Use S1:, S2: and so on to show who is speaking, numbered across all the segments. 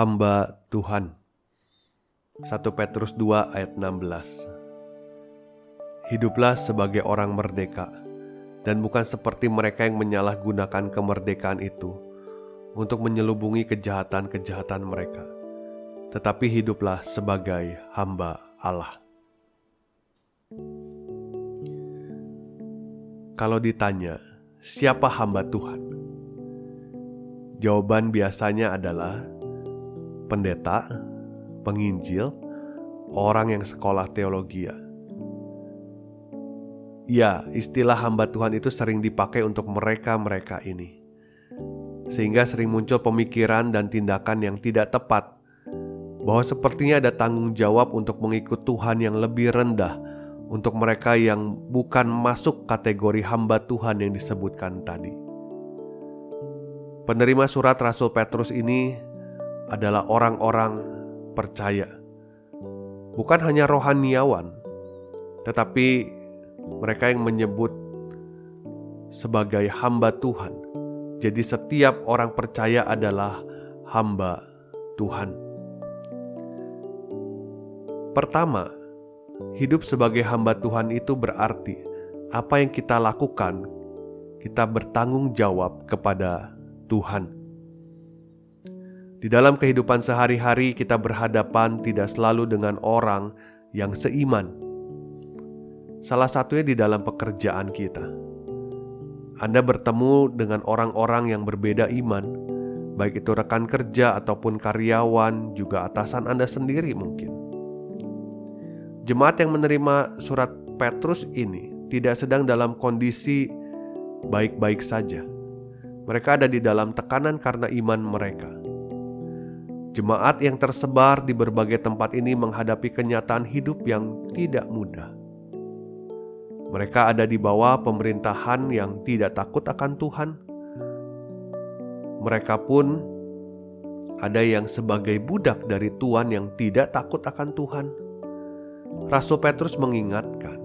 S1: Hamba Tuhan. 1 Petrus 2 ayat 16 Hiduplah sebagai orang merdeka dan bukan seperti mereka yang menyalahgunakan kemerdekaan itu untuk menyelubungi kejahatan-kejahatan mereka. Tetapi hiduplah sebagai hamba Allah. Kalau ditanya, siapa hamba Tuhan? Jawaban biasanya adalah pendeta, penginjil, orang yang sekolah teologi. Ya, istilah hamba Tuhan itu sering dipakai untuk mereka-mereka ini. Sehingga sering muncul pemikiran dan tindakan yang tidak tepat bahwa sepertinya ada tanggung jawab untuk mengikut Tuhan yang lebih rendah untuk mereka yang bukan masuk kategori hamba Tuhan yang disebutkan tadi. Penerima surat Rasul Petrus ini adalah orang-orang percaya, bukan hanya rohaniawan, tetapi mereka yang menyebut sebagai hamba Tuhan. Jadi, setiap orang percaya adalah hamba Tuhan. Pertama, hidup sebagai hamba Tuhan itu berarti apa yang kita lakukan, kita bertanggung jawab kepada Tuhan. Di dalam kehidupan sehari-hari, kita berhadapan tidak selalu dengan orang yang seiman. Salah satunya di dalam pekerjaan kita. Anda bertemu dengan orang-orang yang berbeda iman, baik itu rekan kerja ataupun karyawan, juga atasan Anda sendiri mungkin. Jemaat yang menerima surat Petrus ini tidak sedang dalam kondisi baik-baik saja. Mereka ada di dalam tekanan karena iman mereka Jemaat yang tersebar di berbagai tempat ini menghadapi kenyataan hidup yang tidak mudah. Mereka ada di bawah pemerintahan yang tidak takut akan Tuhan. Mereka pun ada yang sebagai budak dari Tuhan yang tidak takut akan Tuhan. Rasul Petrus mengingatkan,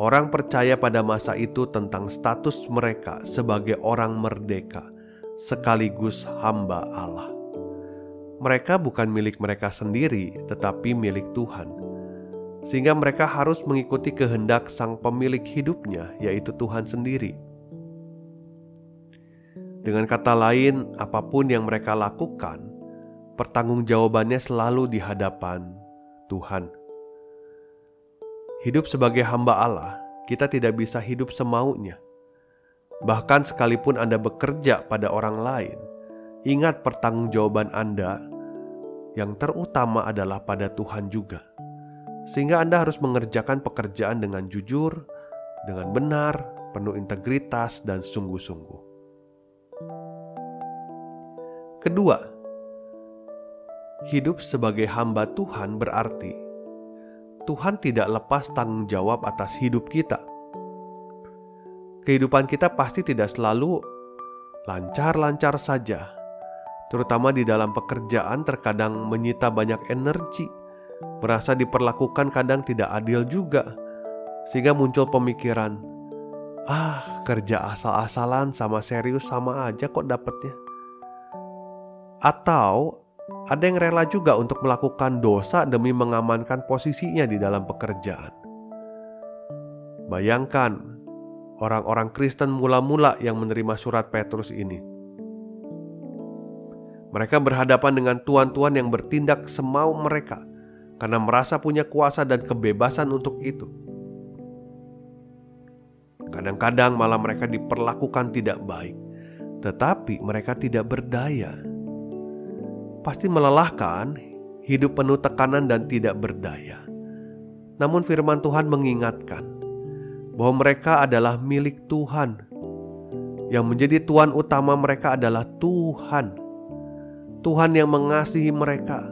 S1: orang percaya pada masa itu tentang status mereka sebagai orang merdeka sekaligus hamba Allah. Mereka bukan milik mereka sendiri, tetapi milik Tuhan, sehingga mereka harus mengikuti kehendak Sang Pemilik hidupnya, yaitu Tuhan sendiri. Dengan kata lain, apa pun yang mereka lakukan, pertanggungjawabannya selalu di hadapan Tuhan. Hidup sebagai hamba Allah, kita tidak bisa hidup semaunya. Bahkan sekalipun Anda bekerja pada orang lain, Ingat pertanggungjawaban Anda yang terutama adalah pada Tuhan juga. Sehingga Anda harus mengerjakan pekerjaan dengan jujur, dengan benar, penuh integritas dan sungguh-sungguh. Kedua, hidup sebagai hamba Tuhan berarti Tuhan tidak lepas tanggung jawab atas hidup kita. Kehidupan kita pasti tidak selalu lancar-lancar saja, terutama di dalam pekerjaan, terkadang menyita banyak energi, merasa diperlakukan kadang tidak adil juga, sehingga muncul pemikiran, "Ah, kerja asal-asalan sama serius sama aja kok dapetnya." Atau ada yang rela juga untuk melakukan dosa demi mengamankan posisinya di dalam pekerjaan. Bayangkan orang-orang Kristen mula-mula yang menerima surat Petrus ini mereka berhadapan dengan tuan-tuan yang bertindak semau mereka karena merasa punya kuasa dan kebebasan untuk itu. Kadang-kadang malah mereka diperlakukan tidak baik, tetapi mereka tidak berdaya. Pasti melelahkan, hidup penuh tekanan dan tidak berdaya. Namun firman Tuhan mengingatkan bahwa mereka adalah milik Tuhan. Yang menjadi tuan utama mereka adalah Tuhan. Tuhan yang mengasihi mereka,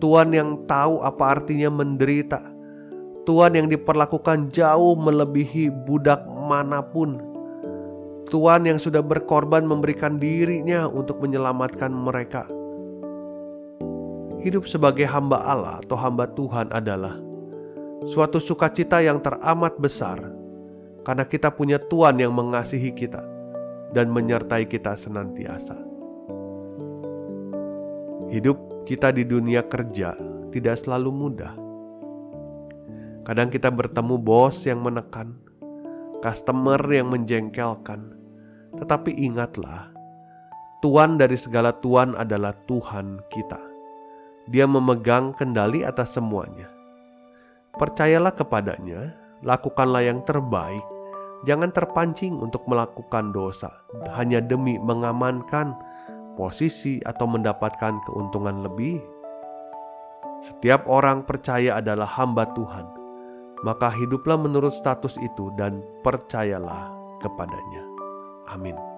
S1: Tuhan yang tahu apa artinya menderita, Tuhan yang diperlakukan jauh melebihi budak mana pun. Tuhan yang sudah berkorban memberikan dirinya untuk menyelamatkan mereka. Hidup sebagai hamba Allah atau hamba Tuhan adalah suatu sukacita yang teramat besar karena kita punya Tuhan yang mengasihi kita dan menyertai kita senantiasa. Hidup kita di dunia kerja tidak selalu mudah. Kadang kita bertemu bos yang menekan, customer yang menjengkelkan, tetapi ingatlah, Tuhan dari segala Tuhan adalah Tuhan kita. Dia memegang kendali atas semuanya. Percayalah kepadanya, lakukanlah yang terbaik Jangan terpancing untuk melakukan dosa hanya demi mengamankan posisi atau mendapatkan keuntungan lebih. Setiap orang percaya adalah hamba Tuhan, maka hiduplah menurut status itu dan percayalah kepadanya. Amin.